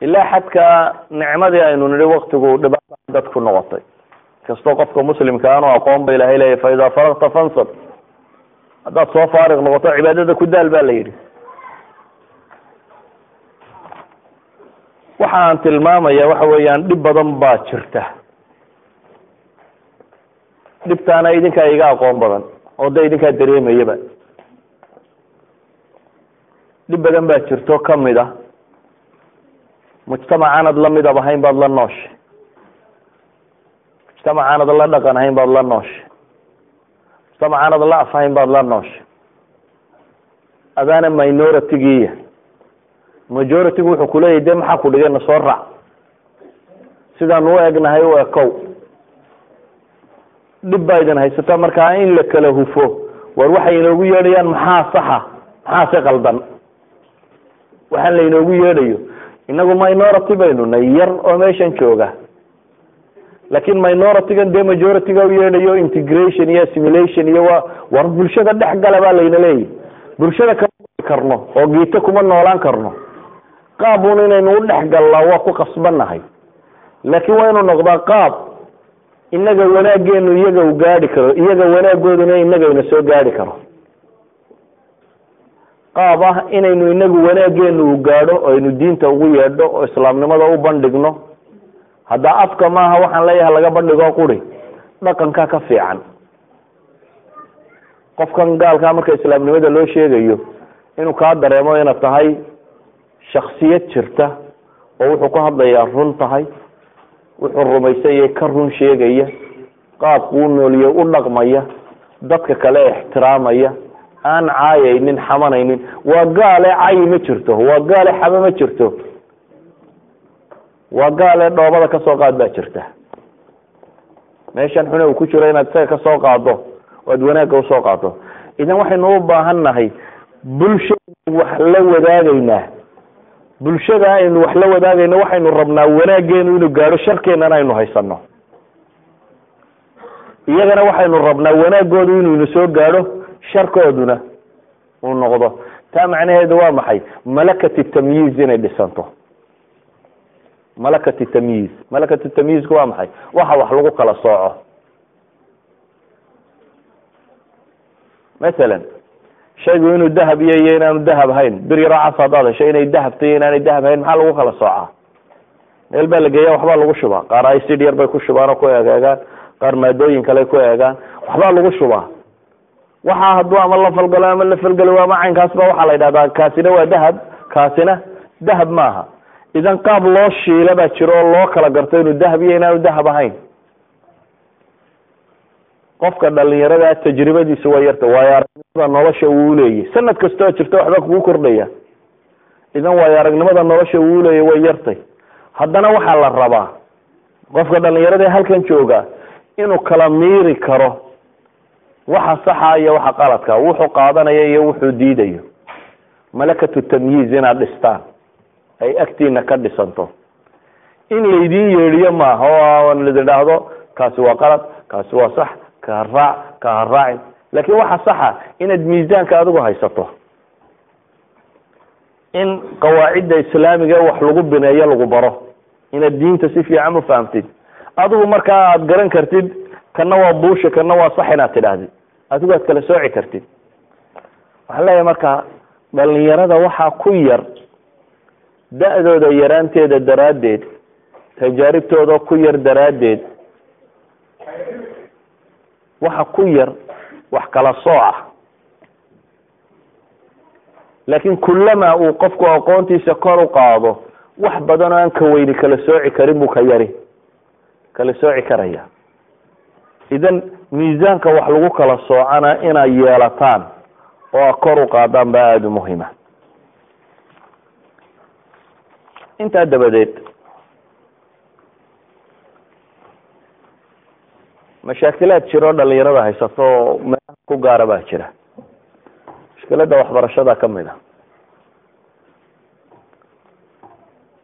ilaa xadka nicmadii aynu nidhi waktigu dhibaata dad ku noqotay. Kastoo qofka muslimka aanu aqoon ba ilahay leeyahy fa idaa faragta fansab. Haddaad soo faariq noqoto cibaadada ku daal ba la yidhi. Waxa aan tilmaamaya waxa weeyaan dhib badan baa jirta. Dhibtaana idinkaa iga aqoon badan oo de idinkaa dareemayaba. Dhib badan baa jirto ka mid a mujtamacaanad la midab ahayn baad la nooshay mujtamacaanad la dhaqan ahayn baad la nooshay mujtamacaanad la af ahayn baad la nooshay adaana minoritigiiya majoritigu wuxuu kuleeyahy de maxaa ku dhigay na soo raac sidaanu u egnahay u ekow dhib baa idin haysata markaa in la kala hufo war waxay inoogu yeedhayaan maxaa saxa? Maxaa se qaldan waxaan lainoogu yeedhayo inagu minority baynu nay yar oo meeshan jooga. Laakin minority-gan dee majority-ga u yeedhayo integration iyo assimilation iyo wa war bulshada dhex gala baa layna leeyahy bulshada kama karno oo giito kuma noolaan karno. Qaabun inaynu u dhex gallaa waa ku qasbannahay. Laakin waa inu noqdaa qaab inaga wanaageenu iyaga u gaadhi karo iyaga wanaagooduna inagayna soo gaadhi karo qaab ah inaynu inagu wanaageenu u gaadho aynu diinta ugu yeedho oo islaamnimada u bandhigno. Hadda afka maaha waxaan leeyahay laga bandhigo quri dhaqankaa ka fiican. Qofkan gaalkaa marka islaamnimada loo sheegayo inuu kaa dareemo inaad tahay shaksiyad jirta oo wuxuu ku hadlayaa run tahay wuxuu rumaysanyay ka run sheegaya qaabku u nooliye u dhaqmaya dadka kale ixtiraamaya aan caayaynin xamanaynin. Waa gaale cayi ma jirto waa gaale xame ma jirto. Waa gaale dhoobada ka soo qaad baa jirta. Meeshan xune uu ku jiro inaad isaga ka soo qaado o aad wanaagga u soo qaado idan waxaynu u baahan nahay bulshada wax la wadaagaynaa bulshada aynu wax la wadaagayno waxaynu rabnaa wanaageenu inuu gaadho sharkeenana aynu haysano iyagana waxaynu rabnaa wanaagoodu inuu ina soo gaadho sharkooduna uu noqdo. Taa macnaheedu waa maxay? Malakati tamyiiz inay dhisanto. Malakati tamyiiz. Malakati tamyiizku waa maxay? Waxa wax lagu kala sooco. Masalan shaygu inuu dahab iyo iyo inaanu dahab hayn bir yaro cas haddaad hesho inay dahab tayo inaanay dahab hayn maxaa lagu kala soocaa meel baa la geeya waxbaa lagu shubaa. Qaar icd yar bay ku shubaan oo ku egeegaan qaar maadooyin kale ku eegaan. Waxbaa lagu shubaa waxa hadduu ama la falgalo ama la falgalo ama caynkaas ba waxaa la yidhahdaa kaasina waa dahab kaasina dahab maaha. Idan qaab loo shiila baa jiro oo loo kala garto inuu dahab iyo inaanu dahab ahayn. Qofka dhalinyarada tajribadiisu waa yarta waayo aragnimada nolosha uu leeyahy sanad kastoo jirta waxba kugu kordhaya. Idan waayo aragnimada nolosha uu leeyahy way yartay. Haddana waxaa la rabaa qofka dhalinyarada halkan jooga inuu kala miiri karo waxa saxa iyo waxa qaladka wuxuu qaadanayo iyo wuxuu diidayo. Malakatu tamyiiz inaad dhistaan ay agtiina ka dhisanto. In laydin yeedhiyo maaha oo lididhaahdo kaasi waa qalad kaasi waa sax ka raac ka haraacin laakin waxa saxa inaad miisaanka adigu haysato. In qawaacidda islaamiga wax lagu bineeyo lagu baro. Inaad diinta si fiican u fahamtid. Adigu markaa aada garan kartid kana waa buusha kana waa sax inaad tidhaahdid adigu aad kala sooci kartid. Waxaan leeyahay marka dhalinyarada waxaa ku yar da-dooda yaraanteeda daraaddeed tajaaribtooda ku yar daraaddeed waxa ku yar wax kala sooca laakiin kullamaa uu qofku aqoontiisa kor u qaado wax badan oo aan ka weyni kala sooci karin buu ka yari kala sooci karaya. Idan miisaanka wax lagu kala soocana inay yeelataan oo kor u qaadaan baa aada u muhima intaa dabadeed mashaakilaad jiro dhalinyarada haysato oo meelaha ku gaara baa jira. Mushkilada waxbarashada ka mid a.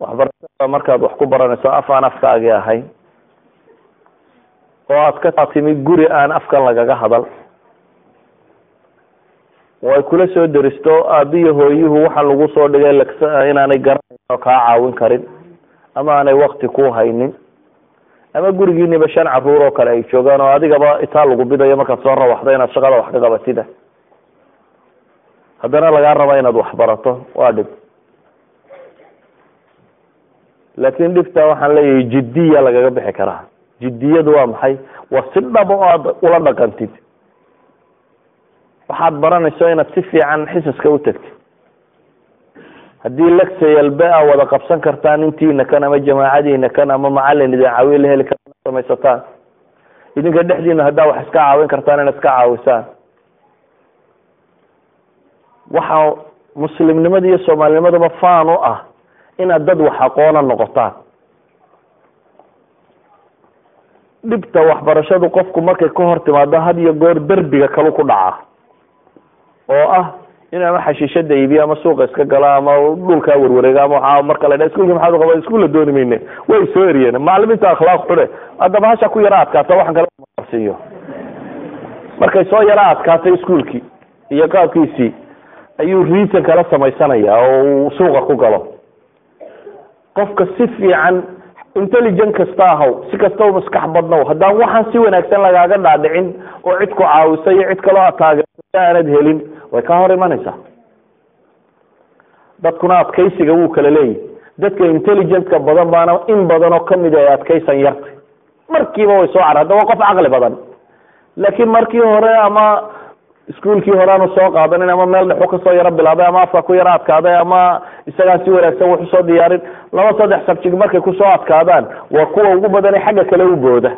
Waxbarashada markaad wax ku baranayso af aan afkaagi ahayn oo aad ka timi guri aan afkan lagaga hadal. Oo ay kula soo deristo aabiyo hooyuhu waxa lagu soo dhigay inaanay garanayn oo kaa caawin karin ama aanay wakti ku haynin. Ama gurigiiniba shan carruur oo kale ay joogaan oo adigaba itaa lagu bidayo markaad soo rawaxdo inaad shaqada wax ka qabatida. Haddana lagaa raba inaad wax barato waa dhib. Laakin dhibta waxaan leeyahay jiddiya lagaga bixi karaa jiddiyadu waa maxay? Waa si dhaba oo aad ula dhaqantid. Waxaad baranayso inaad si fiican xisaska u tagtid. Haddii legsayalbe a wada qabsan kartaan intiina kan ama jamaacadiina kan ama macalin idin caawiye la heli kara samaysataan. Idinka dhexdiina haddaa wax iska caawin kartaan inaad iska caawisaan. Waxa muslimnimada iyo soomaalinimadaba faan u ah inaad dad wax aqoona noqotaan dhibta waxbarashadu qofku markay ka hor timaado had iyo goor derbiga kalu ku dhaca. Oo ah inuu ama xashiishada iibiyo ama suuqa iska galo ama dhulkaa warwareego ama waa marka la dha iskuulka maxaad qaba iskuulla dooni mayne. Way soo eriyeen. Macalimiinta akhlaaq xune haddaba hasha ku yaro adkaata waxaan kala marsiiyo. Markay soo yaro adkaatay iskuulkii iyo qaabkiisii ayuu reason kala samaysanaya oo uu suuqa ku galo. Qofka si fiican intelligent kasta ahaw si kasta u maskax badnow haddaan waxaan si wanaagsan lagaaga dhaadhicin oo cid ku caawisa iyo cid kaloo aad taageerta aanad helin way ka hor imanaysaa dadkuna adkaysiga wuu kala leeyahy dadka intelligentka badan baana in badan oo ka mid ay adkaysan yartay markiiba way soo car hadda waa qof caqli badan. Laakiin markii hore ama iskuolkii hore aanu soo qaadanin ama meel dhexu ka soo yaro bilaabay ama afka ku yaro adkaaday ama isagaan si wanaagsan wax u soo diyaarin. Laba saddex sabjig markay ku soo adkaadaan waa kuwa ugu badane xagga kale u booda.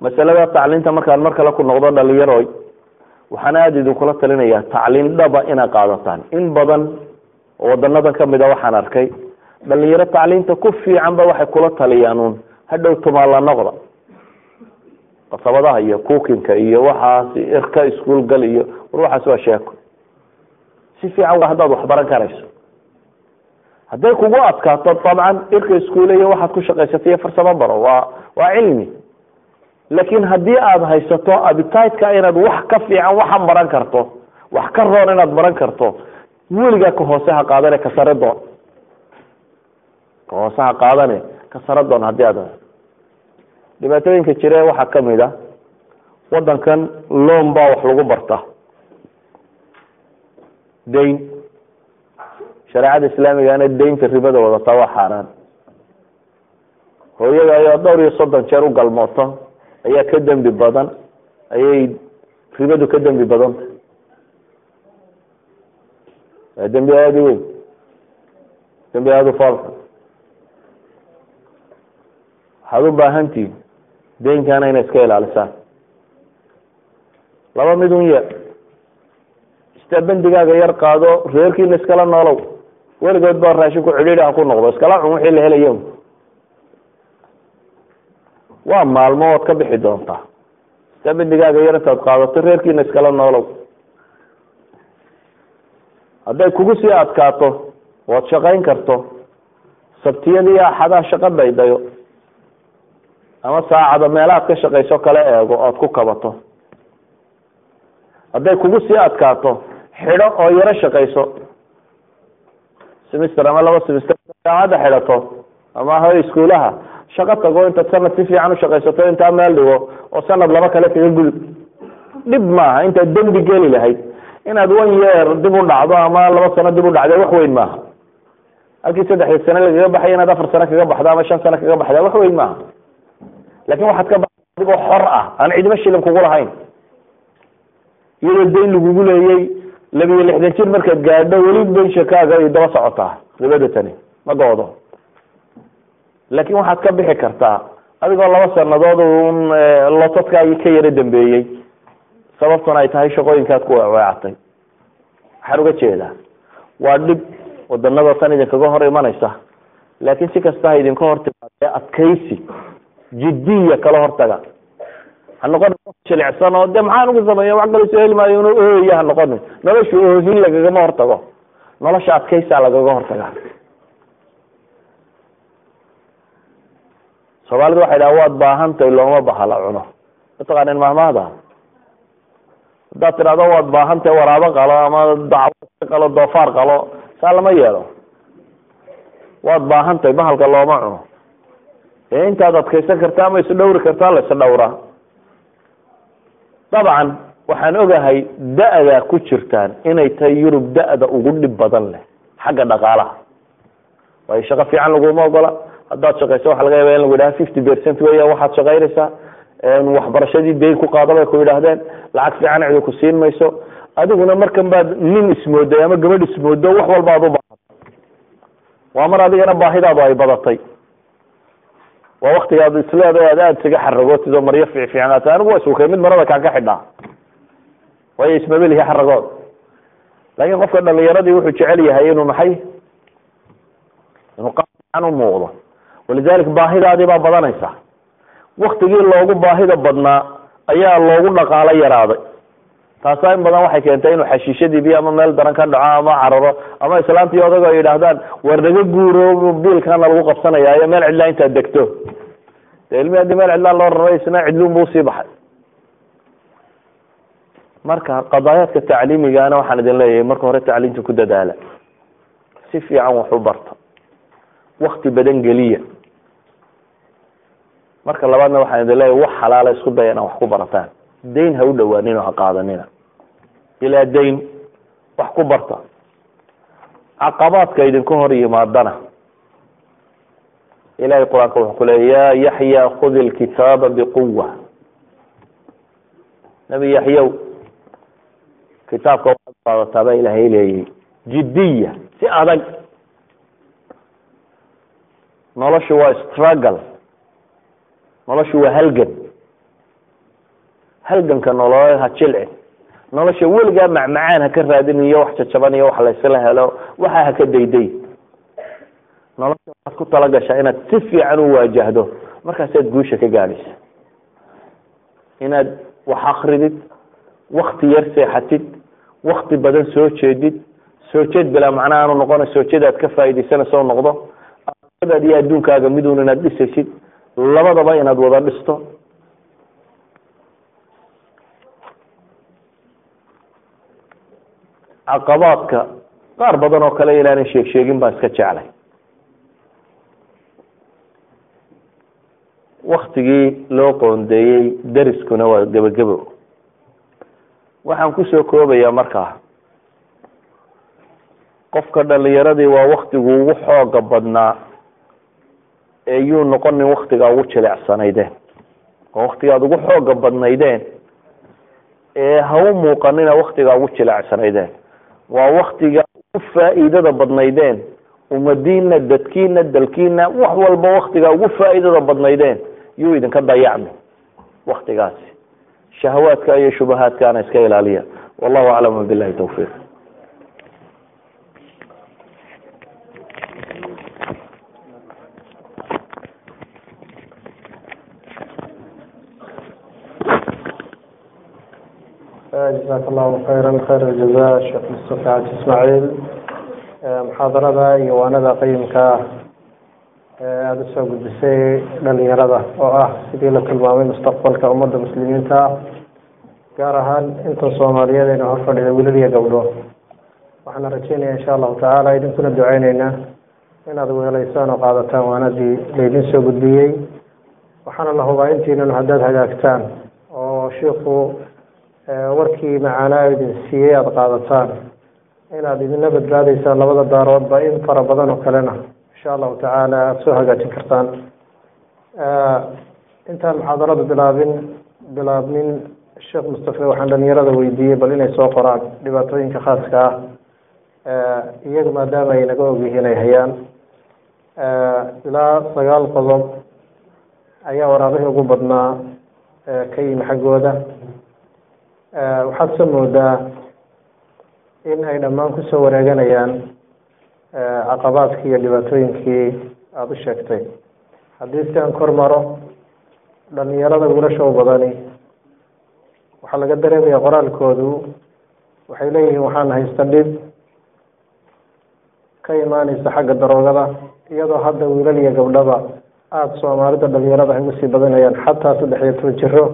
Masalada tacliinta markaan mar kale ku noqdo dhalinyaroy waxaan aada idinkula talinayaa tacliin dhaba inaad qaadataan. In badan oo wadanadan ka mid a waxaan arkay dhalinyaro tacliinta ku fiican ba waxay kula taliyaan un hadhow tumaala noqda qasabadaha iyo cookinka iyo waxaas irka iskuol gal iyo war waxaas waa sheeko si fiican haddaad waxbaran karayso. Hadday kugu adkaato dabcan irka iskuule iyo waxaad ku shaqaysatay iyo farsamo baro waa waa cilmi. Laakin haddii aada haysato abititeka inaad wax ka fiican waxan baran karto wax ka roon inaad baran karto weligaa ka hoose ha qaadane ka sare doon. Ka hoose ha qaadane ka sare doon haddii aad dhibaatooyinka jire waxaa ka mid a wadankan loon baa wax lagu barta. Dayn shareecada islaamigana daynta ribada wadata waa xaaraan. Hooyada ayaa dhowr iyo soddon jeer u galmooto ayaa ka dembi badan ayay ribadu ka dembi badanta waa dembi aada u weyn. Dembi aada u foolxun waxaad u baahantihin deenkaana inay iska ilaalisaan laba mid un ye istaa bendigaaga yar qaado reerkiina iskala noolow. Weligood baa raashinku cidhiidhi ha ku noqdo. Iskala cun wixii la helayo. Waa maalmo ood ka bixi doontaa istaa bendigaaga yar intaad qaadato reerkiina iskala noolow. Hadday kugu sii adkaato ood shaqayn karto sabtiyada iyo axadaha shaqa daydayo ama saacada meelahaad ka shaqayso kala eego ood ku kabato. Hadday kugu sii adkaato xidho oo yaro shaqayso. Semister ama laba semister jaamacadda xidhato ama ho iskuulaha shaqo tago intaad sanad si fiican ushaqaysato intaa meel dhigo oo sanad laba kale kaga gudub. Dhib maaha intaad dembi geli lahayd. Inaad one year dib u dhacdo ama laba sano dib u dhacda wax weyn maaha. Halkii saddexda sane lagaga baxay inaad afar sano kaga baxdo ama shan sano kaga baxda wax weyn maaha laakiin waxaad ka ba adigoo xor ah aan cidimo shilin kugu lahayn. Iyadoo dayn lagugu leeyay labiyo lixdan jir markaad gaadho weli benshakaaga ay daba socotaa. Ribada tani ma goodo laakin waxaad ka bixi kartaa adigoo laba sanadood un lotadkaagii ka yaro dambeeyey. Sababtuna ay tahay shaqooyinkaad ku weecatay. Waxaan uga jeedaa waa dhib wadanada tan idinkaga hor imanaysa. Laakin si kasta ha idinka hor timaadee adkaysi jiddiya kala hortaga ha noqonin jilicsan oo de maxaan ugu sameeya wax kale soo heli maayo inu ooya ha noqonin nolosha oohin lagagama hortago nolosha adkaysaa lagaga hortaga soomaalidu waxay dhaha waad baahantahay looma bahala cuno mataqaanin mahmaada haddaad tidhahdo waad baahantahay waraabo qalo ama dacwo qalo doofaar qalo saa lama yeelo waad baahantahay bahalka looma cuno ee intaad adkaysan kartaa ama is dhowri kartaa la is dhowraa dabcan waxaan ogahay da-da ku jirtaan inay tahay yurub da-da ugu dhib badan leh xagga dhaqaalaha. Waayo shaqo fiican laguma ogola. Haddaad shaqayso waxa laga yaaba in lagu yidhaha fifty percent weya waxaad shaqaynaysaa. Waxbarashadii dayn ku qaado bay ku yidhaahdeen. Lacag fiican cidi ku siin mayso. Adiguna markan baad nin ismooday ama gabadh ismoodo wax walba ad u baahan waa mar adigana baahidaadu ay badatay waa waktigaad isleedahay ad aada isaga xaragootid oo maryo fiic fiicnaata anigu waa isukay mid marada kaan ka xidhaa. Waayo ismabelihi xaragood laakiin qofka dhalinyaradii wuxuu jecel yahay inuu maxay inuu fiican u muuqdo. Walidalik baahidaadii baa badanaysa. Waktigii loogu baahida badnaa ayaa loogu dhaqaalo yaraaday taasaa in badan waxay keentay inuu xashiishadiibi ama meel daran ka dhaco ama cararo ama islaantii odago ay yidhaahdaan war naga guuro biilkaana lagu qabsanaya iyo meel cidlaa intaad degto. De ilmi haddii meel cidlaa loo raray isna cidluun buu u sii baxay. Marka qadaayaadka tacliimigana waxaan idin leeyahay marka hore tacliimta ku dadaala. Si fiican wax u barta wakti badan geliya. Marka labaadna waxaan idin leeyahay wax xalaala isku daya inaa wax ku barataan dayn ha u dhawaaninoo ha qaadanina. Ilaa dayn wax ku barta. Caqabaadka idinku hor yimaadana. Ilahay qur'aanka wuxuu ku leeya ya yaxya khud ilkitaaba biquwa nabi yaxyow kitaabka waxaad qaadataa baa ilaahay leeyay jiddiya si adag. Noloshu waa struggle. Noloshu waa halgan halganka nololeed ha jilcin nolosha weligaa macmacaan ha ka raadin iyo wax jajaban iyo wax laysla helo waxa ha ka dayday. Nolosha waxaad ku talagashaa inaad si fiican u waajahdo. Markaasaad guusha ka gaadhaysa. Inaad wax akridid wakti yar seexatid wakti badan soo jeedid. Soo jeed bilaa macnaha aanu noqona soo jeed aad ka faaidaysanayso noqdo. Adaad iyo adduunkaaga miduun inaad dhisaysid. Labadaba inaad wada dhisto caqabaadka qaar badan oo kale ilaanan sheeg sheegin baan iska jeclay. Waktigii loo qoondeeyey dariskuna waa gebagebo. Waxaan ku soo koobayaa markaa. Qofka dhalinyaradii waa waktigu ugu xooga badnaa ee yuu noqonin waktigaa ugu jilicsanaydeen. Oo waktigaad ugu xooga badnaydeen ee ha u muuqanina waktigaa ugu jilicsanaydeen waa waktiga ugu faa'iidada badnaydeen. Ummadiina dadkiina dalkiina wax walba waktigaa ugu faa'iidada badnaydeen. Yuu idinka dayacmi waktigaasi shahawaadka iyo shubahaadkaana iska ilaaliya. Wallahu aclam billahi tawfiiq jazaak allahu khayra khayr aljaza sheekh mustafa cabdi ismaaciil muxaadarada iyo waanada qayimka ah aada u soo gudbisay dhalinyarada oo ah sidii la tilmaamay mustaqbalka ummadda muslimiinta gaar ahaan inta soomaaliyeed ayna hor fadhida wilal iyo gabdho. Waxaana rajeynaya insha allahu tacaala idinkuna duceyneynaa inaad weeleysaan oo qaadataan waanadii laydin soo gudbiyey. Waxaana la hubaa intiinan haddaad hagaagtaan oo shiiku warkii macaanaa idin siiyey aada qaadataan. Inaad idina badbaadaysaan labada daaroodba in fara badan oo kalena insha allahu tacaala aada soo hagaajin kartaan. Intaan muxaadarada bilaabin bilaabnin sheekh mustafe waxaan dhalinyarada weydiiyey bal inay soo qoraan dhibaatooyinka khaaska ah. Iyaga maadaama ay naga ogyihiin ay hayaan. Ilaa sagaal qodob ayaa waraabihii ugu badnaa ka yimi xaggooda waxaad se moodaa in ay dhammaan ku soo wareeganayaan caqabaadkii iyo dhibaatooyinkii aada u sheegtay. Haddii si aan kor maro dhalinyarada wiilasha u badani waxaa laga dareemaya qoraalkoodu waxay leeyihiin waxaan haysta dhib ka imaaneysa xagga daroogada iyadoo hadda wiilal iyo gabdhaba aada soomaalida dhalinyarada ay u sii badanayaan xataa saddex iyo toban jiro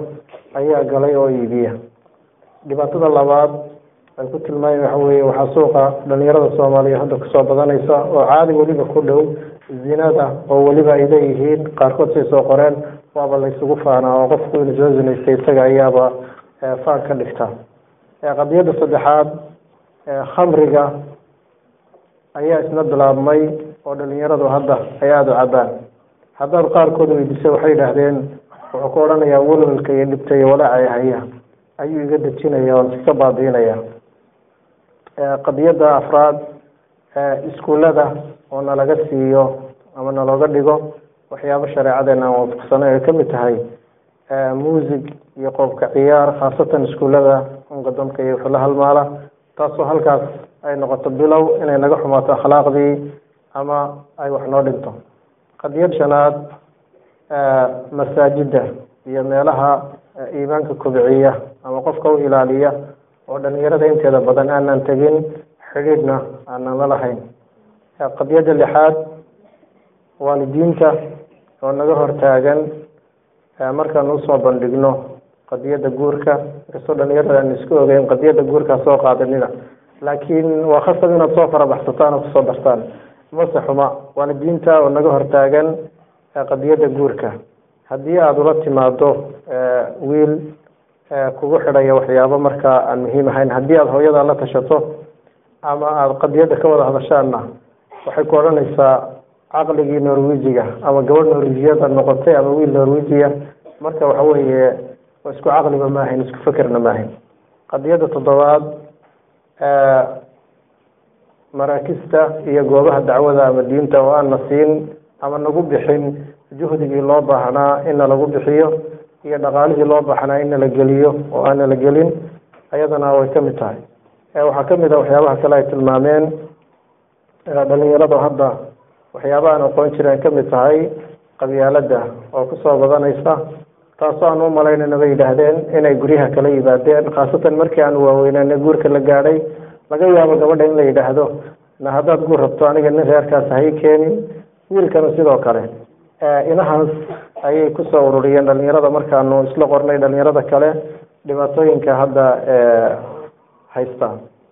ayaa galay oo iibiya dhibaatada labaad ay ku tilmaameen waxa weeye waxaa suuqa dhalinyarada soomaaliya hadda ku soo badanaysa oo caadi weliba ku dhow zinada oo weliba ay leeyihiin qaarkood say soo qoreen waaba la isugu faanaa oo qofku inuu soo zinaystay isaga ayaaba faan ka dhigta. Qadiyadda saddexaad khamriga ayaa isna bilaabmay oo dhalinyaradu hadda ay aada u cabbaan haddaad qaarkood weydiisay waxay yidhaahdeen wuxuu ku odhanayaa welwelka iyo dhibta iyo walaaca haya ayuu iga dejinaya oon iska baabiinaya qadiyadda afraad iskuullada oo nalaga siiyo ama nalooga dhigo waxyaabo shareecadeena aan waafaqsano ay ka mid tahay muusig iyo qoobka ciyaar khaasatan iskuullada ungadamka iyo wixii la halmaala taasoo halkaas ay noqoto bilow inay naga xumaato akhlaaqdii ama ay wax noo dhinto. Qadiyad shanaad masaajidda iyo meelaha iimaanka kobciya ama qofka u ilaaliya oo dhalinyarada inteeda badan aanan tegin xidhiidhna aanan la lahayn. Qadiyadda lixaad waalidiinta oo naga hortaagan markaan u soo bandhigno qadiyadda guurka inkastoo dhalinyarada aan isku ogeyn qadiyadda guurkaa soo qaadanina laakiin waa khasab inaad soo farabaxsataan oo ku soo dartaan mase xuma waalidiinta oo naga hortaagan qadiyadda guurka. Haddii aada ula timaado wiil kugu xidhaya waxyaabo markaa aan muhiim ahayn. Haddii aada hooyada la tashato ama aada qadiyadda ka wada hadashaanna waxay ku odhanaysaa caqligii norwejiga ama gabadh norwejiyada noqotay ama wiil norwejiya marka waxa weeye isku caqliba maahayn isku fekerna maahayn qadiyadda toddobaad maraakista iyo goobaha dacwada ama diinta oo aan na siin ama nagu bixin juhdigii loo baahnaa in nalagu bixiyo iyo dhaqaalihii loo baahnaa in nala geliyo oo aan nala gelin ayadana way ka mid tahay. Waxaa ka mid ah waxyaabaha kale ay tilmaameen dhalinyaradu hadda waxyaaba aan aqoon jireen ka mid tahay qabyaaladda oo ku soo badanaysa taasoo aan u malaynayna bay yidhaahdeen inay guryaha kala yimaadeen khaasatan markii aan waaweynana guurka la gaadhay laga yaabo gabadha in la yidhaahdo na haddaad guur rabto aniga nin reerkaas hay keenin. Wiilkana sidoo kale inahaas ayay ku soo ururiyeen dhalinyarada markaanu isla qornay dhalinyarada kale dhibaatooyinka hadda haysta.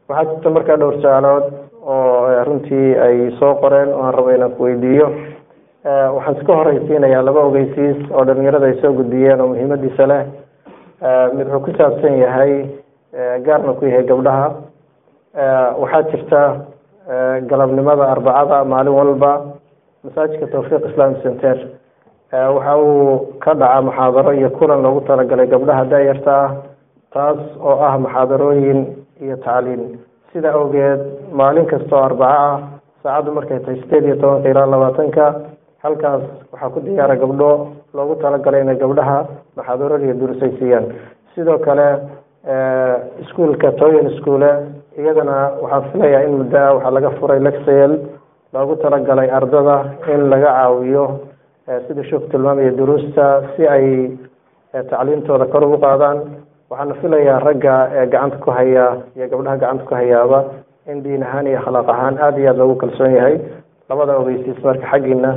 Waxaa jirta markaa dhowr su'aalood oo runtii ay soo qoreen oo aan rabo inaan kuweydiiyo waxaan iska horeysiinayaa laba ogeysiis oo dhalinyarada ay soo gudbiyeen oo muhiimadiisa leh. Mid wuxuu ku saabsan yahay gaarna ku yahay gabdhaha. Waxaa jirta galabnimada arbacada maalin walba masaajidka tawfiiq islam center. Waxa uu ka dhaca muxaadaro iyo kulan loogu talagalay gabdhaha da-yarta ah taas oo ah muxaadarooyin iyo tacliin. Sida awgeed maalin kasta oo arbaco ah saacaddu markay tahay sideed iyo tobanka ilaa labaatanka halkaas waxaa ku diyaara gabdho loogu talagalay inay gabdhaha muxaadarooyin iyo durus ay siiyaan sidoo kale iskuolka toyan schoole iyadana waxaan filayaa in muddo ah waxaa laga furay lexel loogu talagalay ardada in laga caawiyo sida sheekhu tilmaamaya duruusta si ay tacliintooda kor ugu qaadaan. Waxaana filayaa ragga gacanta ku haya iyo gabdhaha gacanta ku hayaaba in diin ahaan iyo akhlaaq ahaan aada iyo aada loogu kalsoon yahay. Labada ogeysiis marka xaggiina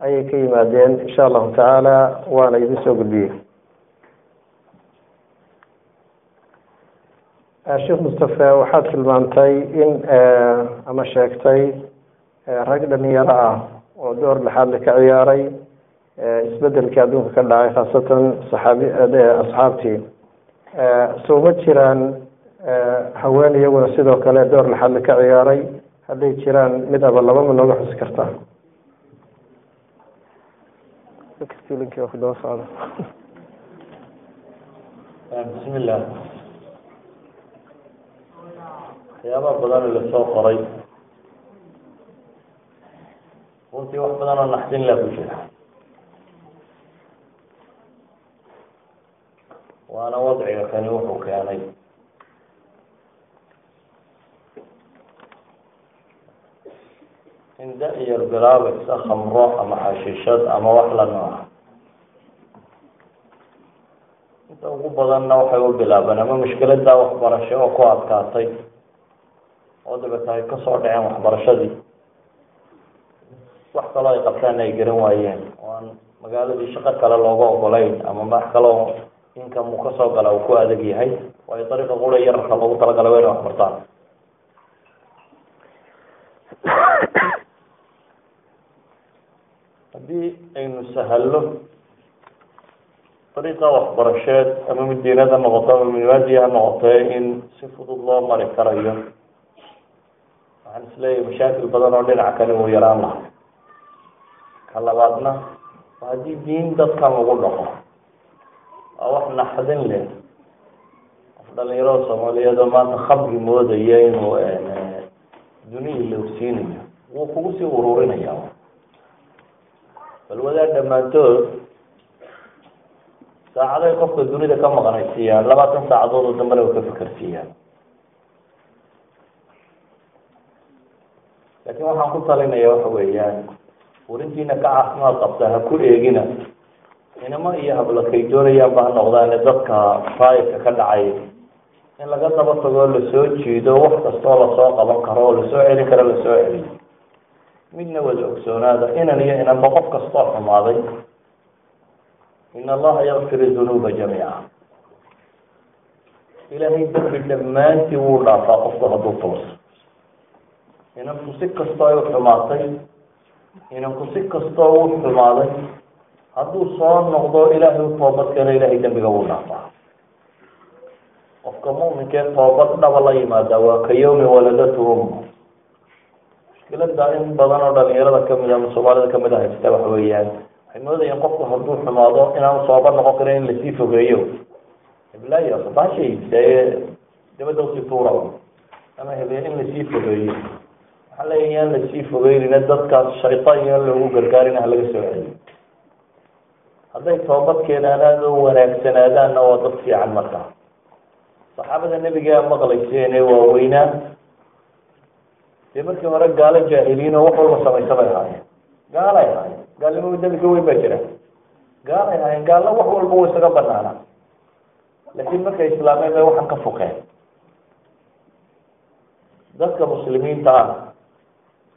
ayay ka yimaadeen insha allahu tacaala waana idin soo gudbiyey. Sheekh mustafe waxaad tilmaantay in ama sheegtay rag dhalinyaro ah oo door lexaadle ka ciyaaray isbedelkii adduunka ka dhacay khaasatan saxaabi asxaabtii. Soo ma jiraan haween iyaguna sidoo kale door lexaadle ka ciyaaray hadday jiraan mid aba laba ma nooga xusi kartaa. Bismillah. Waxyaaba badan oo la soo qoray runtii wax badan oo naxdin la ku jira waana wadciga kani wuxuu keenay. In da-yar bilaabaysa khamro ama xashiishad ama wax la nooca inta ugu badanna waxay u bilaabeen ama mushkiladaa waxbarasho oo ku adkaatay. Oo dabeeta ka soo dhaceen waxbarashadii wax ay qabtaan ay garan waayeen. Oo aan magaaladii shaqo kale looga ogolayn ama wax kaloo income uu ka soo gala uu ku adag yahay waayo dariiqa qura yararka loogu talagalay waa inay wax bartaan haddii aynu sahallo dariiqa waxbarasheed ama mid noqoto ama midmaadi ha noqotee in si fudud loo mari karayo waxaan is leeyahay mashaakil badan oo dhinaca kale uu yaraan lahaa ka labaadna haddii diin dadkan lagu dhaqo. Waa wax naxdin leh. Qof dhalinyarada soomaaliyeed oo maanta khamri moodaya inuu dunihii la wuu kugu sii ururinaya bal wadaad dhammaantood saacaday qofka dunida ka maqnaysiiyaan labaatan saacadood oo dambena way ka fikersiiyaan laakiin waxaan ku talinaya waxa weeyaan warintiina ka caafimaad qabta ha ku eegina. Inamo iyo hablakay doonayaanba ha noqdaane dadka faayidka ka dhacay. In laga daba tago la soo jiido wax kastoo la soo qaban karo oo la soo celin karo la soo celiyo midna wada ogsoonaada inan iyo inanba qof kastoo xumaaday. In allaha yakfir dunuuba jamiica. Ilaahay dambi dhammaantii wuu dhaafaa qofku hadduu tooso inanku si kastoo ay xumaatay inanku si kastoo u xumaaday hadduu soo noqdo ilaahay u toobad keeno ilaahay dembiga wuu dhaafaa qofka mu'minkee toobad dhaba la yimaada waa ka yawmi waladatu ummu mushkilada in badan oo dhalinyarada ka mid ama soomaalida ka mid a haysta waxa weeyaan waxay moodayeen qofku hadduu xumaado inaanu sooba noqon karin in la sii fogeeyo heblaayo baashay dabadda u sii tuura ama hebe in la sii fogeeyo waxaa leeyahy yaan la sii fogeynina dadkaas shaytaan yaan loogu gargaarin ha laga soo celiyo hadday toobad keenaanaad oo wanaagsanaadaanna waa dad fiican markaa saxaabada nebigaa maqlayseene waaweynaa dee markii hore gaalo jaahiliin oo wax walba samaysa bay ahaayeen. Gaalay ahaayeen. Gaalnimo dembi ka weyn baa jira. Gaalay ahaayeen. Gaalna wax walba wa isaga banaana laakiin markay islaameen bay waxan ka fuqeen. Dadka muslimiinta ah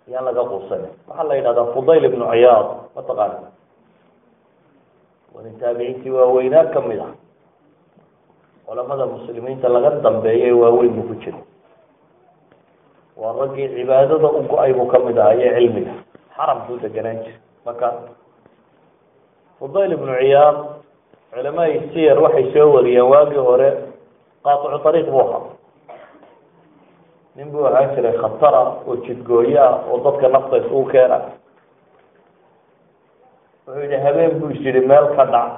yaan laga quusanin waxaa la yidhahdaa fudayl ibnu ciyaad mataqaana wanin taabiciintii waaweynaa ka mid ah culamada muslimiinta laga dambeeya ee waaweyn buu ku jira waa raggii cibaadada u go'ay buu ka mid ahaa iyo cilmiga xaram buu deganaan jira marka fudayl ibnu ciyaad culamaai siyar waxay soo wariyeen waagii hore qaaticu ariiq buu ahaa nin buu ahaan jiray khatara oo jidgooyo ah oo dadka nafta isugu keena. Wuxuu yihi habeen buu is yihi meel ka dhac.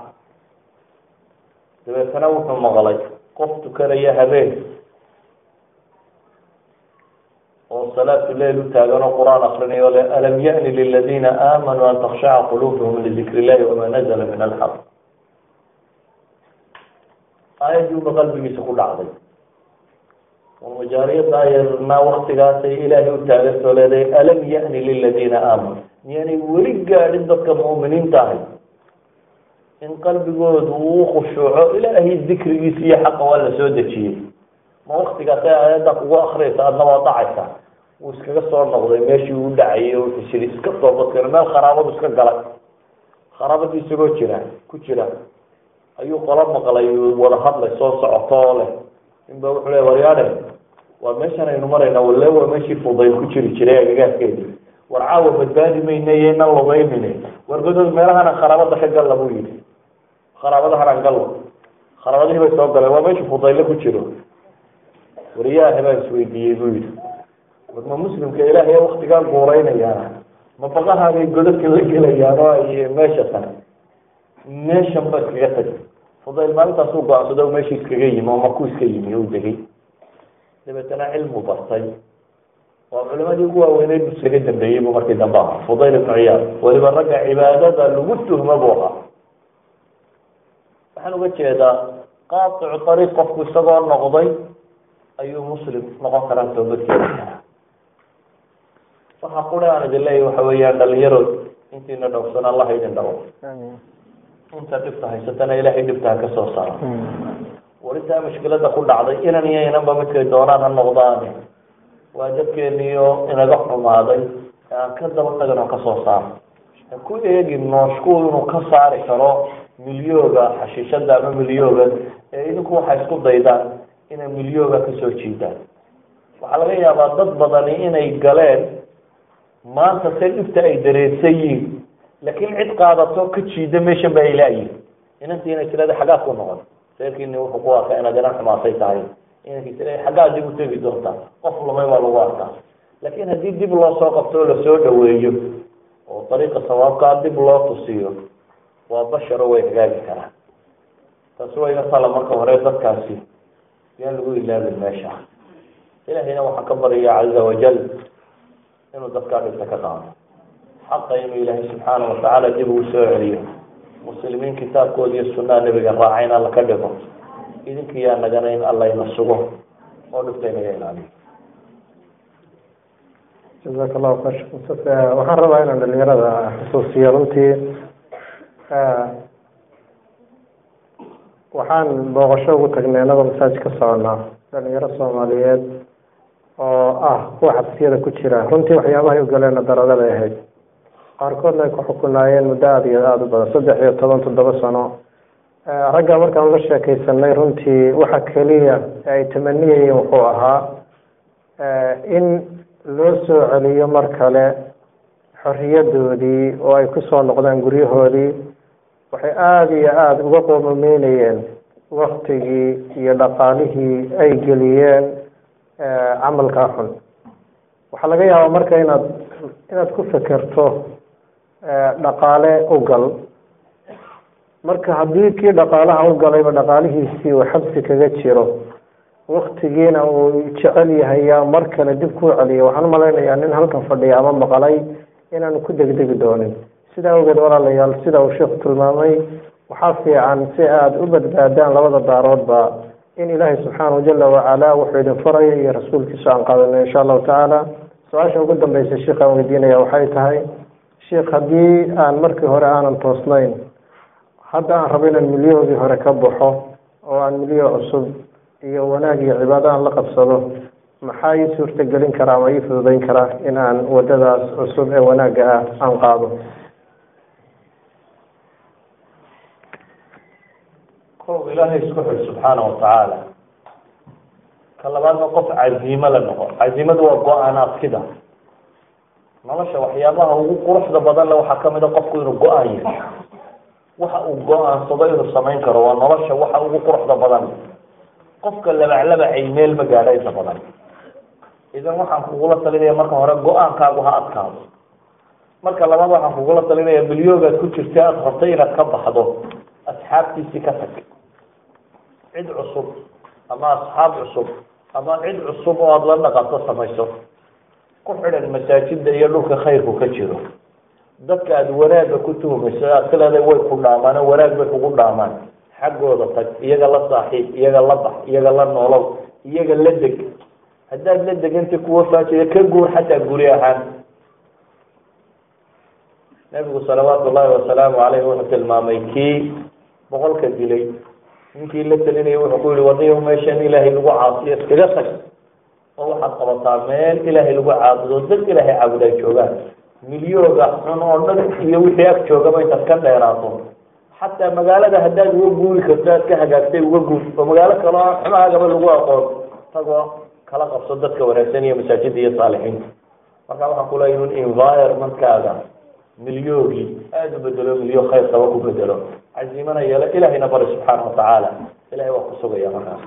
Dabeetana wuxuu maqlay qof tukanaya habeen oo salaatu leil u taagan oo qur'aan akrinayo le alam yani liladina aamanuu an takshaca qulubuhum lidikr illahi wama nazla min alxaq aayadiiba qalbigiisa ku dhacday majaariyada ayarna waktigaasay ilaahay u taaganto leedahay alam yani liladina aamanuu miyaanay weli gaadhin dadka mu'miniinta ahay in qalbigoodu uu khushuuco ilaahay dikrigiisa iyo xaqa waa la soo dejiyey. Ma waktigaasay aayadda kugu akriyaysa adna waa dhacaysa. Wuu iskaga soo noqday meeshii uu dhacayay oo wuxuu siri iska toobadkeeno meel kharaabadu iska galay. Kharaabadii isagoo jira ku jira. Ayuu qolo maqlay wada hadlay soo socoto oo leh. Ninba wuxuu le waryaadhe waa meeshan aynu marayna walle waa meeshii fudayl ku jiri jiray agagaaskeedi war caawa badbaadi mayna iyo inan lugeynine wargodood meelahana kharaabada ka galla buu yihi kharaabadahan gallo kharaabadihii bay soo galeen waa meeshii fudayle ku jiro. Wariyaahe baan isweydiiyey buu yihi war ma muslimka ilaahay waktigaa guureynayaana ma baqahaabay godadka la gelayaan oo meesha tane meeshan ba iskaga tag fudayl maalintaasuu go'aansado meeshii iskaga yimi oo markuu iska yimi u degay dabeetana cilmu bartay. Waa culimadii ugu waaweyneyd bu isaga dambeeyey buu markii dambe ahaa. Fudayl ibnu ciyaad weliba ragga cibaadada lagu tuhmo buu ahaa. Waxaan uga jeedaa qaaticu ariiq qofku isagoo noqday ayuu muslim noqon karaa toobadkeeda waxa qura aan idin leeyahy waxa weeyaan dhalinyarood intiina dhowrsan allah idin dhawo. Inta dhibta haysatana ilaahay dhibta ha ka warintaa mushkilada ku dhacday inan iyo inanba midkay doonaan ha noqdaane waa dadkeeniyo inaga xumaaday. Aan ka daba tagan oo ka soo saaro ha ku eegin nooshku inuu ka saari karo milyooga xashiishada ama milyooga ee idinku waxay isku daydaan inay milyooga ka soo jiidaan. Waxaa laga yaabaa dad badani inay galeen maanta se dhibta ay dareersan yihiin. Laakiin cid qaadato ka jiida meeshan ba ay laayihin inantii inay tirada xaggaad ku noqon reerkiini wuxuu ku arkaa inaad inan xumaatay tahay. Inankii tira xaggaad dib u tegi doontaa qof lumay baa lagu arkaa laakiin haddii dib loo soo qabto oo la soo dhaweeyo oo dariiqa sawaabkaa dib loo tusiyo waa basharo way hagaagi karaan. Taasi waa iga tala marka hore dadkaasi. Yaan lagu ilaabin meesha. Ilahayna waxaan ka baryaa caza wajal inuu dadkaa dhibta ka qaado. Xaqa inuu ilaahay subxaana watacaala dib ugu soo celiyo muslimiin kitaabkooda iyo sunnaha nebiga raaca in alla ka dhigo. Idinkiyaa nagana in alla ina sugo oo dhibta inaga ilaaliyo. Jazaaka allahu mustafe waxaan rabaa inaan dhalinyarada xusuusiyo. Runtii waxaan booqasho ugu tagnay anagoo masaajid ka soconaa dhalinyaro soomaaliyeed oo ah kuwa xabsiyada ku jira. Runtii waxyaabahay u galeen daradaday ahayd qaarkoodna ay ku xukunaayeen muddo aada iyo aada u badan saddex iyo toban toddoba sano. Ragga markaan la sheekaysanay runtii waxa keliya ay tamaniyayeen wuxuu ahaa in loo soo celiyo mar kale xoriyadoodii oo ay ku soo noqdaan guryahoodii waxay aada iyo aada uga qoomameynayeen waktigii iyo dhaqaalihii ay geliyeen camalkaa xun. Waxaa laga yaabaa marka inaad inaad ku fekerto dhaqaale u gal marka haddii kii dhaqaalaha u galayba dhaqaalihiisii uu xabsi kaga jiro waktigiina uu jecel yahay yaa mar kale dib kuu celiyo waxaan umalaynayaa nin halkan fadhiya ama maqalay inaanu ku degdegi doonin. Sidaa awgeed walaalayaal sida uu sheekhu tilmaamay waxaa fiican si aada u badbaadaan labada daaroodba in ilaahay subxaanahu jala wacala wuxuu idin faraya iyo rasuulkiisu aan qaadano insha allahu tacaala. Su'aasha ugu dambeysa sheikh aan weydiinaya waxay tahay sheikh haddii aan markii hore aanan toosnayn hadda aan rabo inaan milyahoodii hore ka baxo oo aan milyo cusub iyo wanaag iyo cibaado aan la qabsado maxaa ii suurtagelin karaa ama ii fududeyn karaa in aan wadadaas cusub ee wanaagga ah aan qaado? Kow ilaahay isku xid subxaana watacaala ka labaadna qof caziimo la noqo. Cazimadu waa go'aan adkida nolosha waxyaabaha ugu quruxda badan le waxaa ka mid a qofku inuu go'aan yahay waxa uu go'aansado inuu samayn karo waa nolosha waxa ugu quruxda badan. Qofka labaclabacay meel ma gaadha inta badan. Idan waxaan kugula talinaya marka hore go'aankaagu ha adkaado. Marka labaad waxaan kugula talinaya milyoogaad ku jirta aada rabtay inaad ka baxdo asxaabtiisii ka tag. Cid cusub ama asxaab cusub ama cid cusub oo aada la dhaqanto samayso ku xidhan masaajida iyo dhulka khayrku ka jiro. Dadka aada wanaagga ku tuhumayso aad ka leedahay way ku dhaamaan wanaag bay kugu dhaamaan. Xaggooda tag iyaga la saaxiib iyaga la bax iyaga la noolow iyaga la deg. Haddaad la deganta kuwa faajida ka guur xataa guri ahaan. Nabigu salawaatu ullahi wasalaamu caleyh wuxuu tilmaamay kii boqolka dilay ninkii la telinaya wuxuu ku yihi wadayo meeshan ilaahay lagu caasiyo iskaga tag oo waxaad qabataa meel ilaahay lagu caabudo dad ilaahay caabuda ay joogaan. Milyooga xun oo dhan iyo wixii ag joogaba intaad ka dheeraato. Xataa magaalada haddaad uga guuri karto aad ka hagaagtay uga guur oo magaalo kale oo xumahaagaba lagu aqoon. Tagoo kala qabso dadka wanaagsan iyo masaajida iyo saalixiinta. Marka waxaan kuleeya in environmentkaaga milyoogii aada u bedelo milyo khayr qaba ku bedelo cazimana yeelo ilahayna bari subxaana watacaala ilahay waa ku sugaya markaas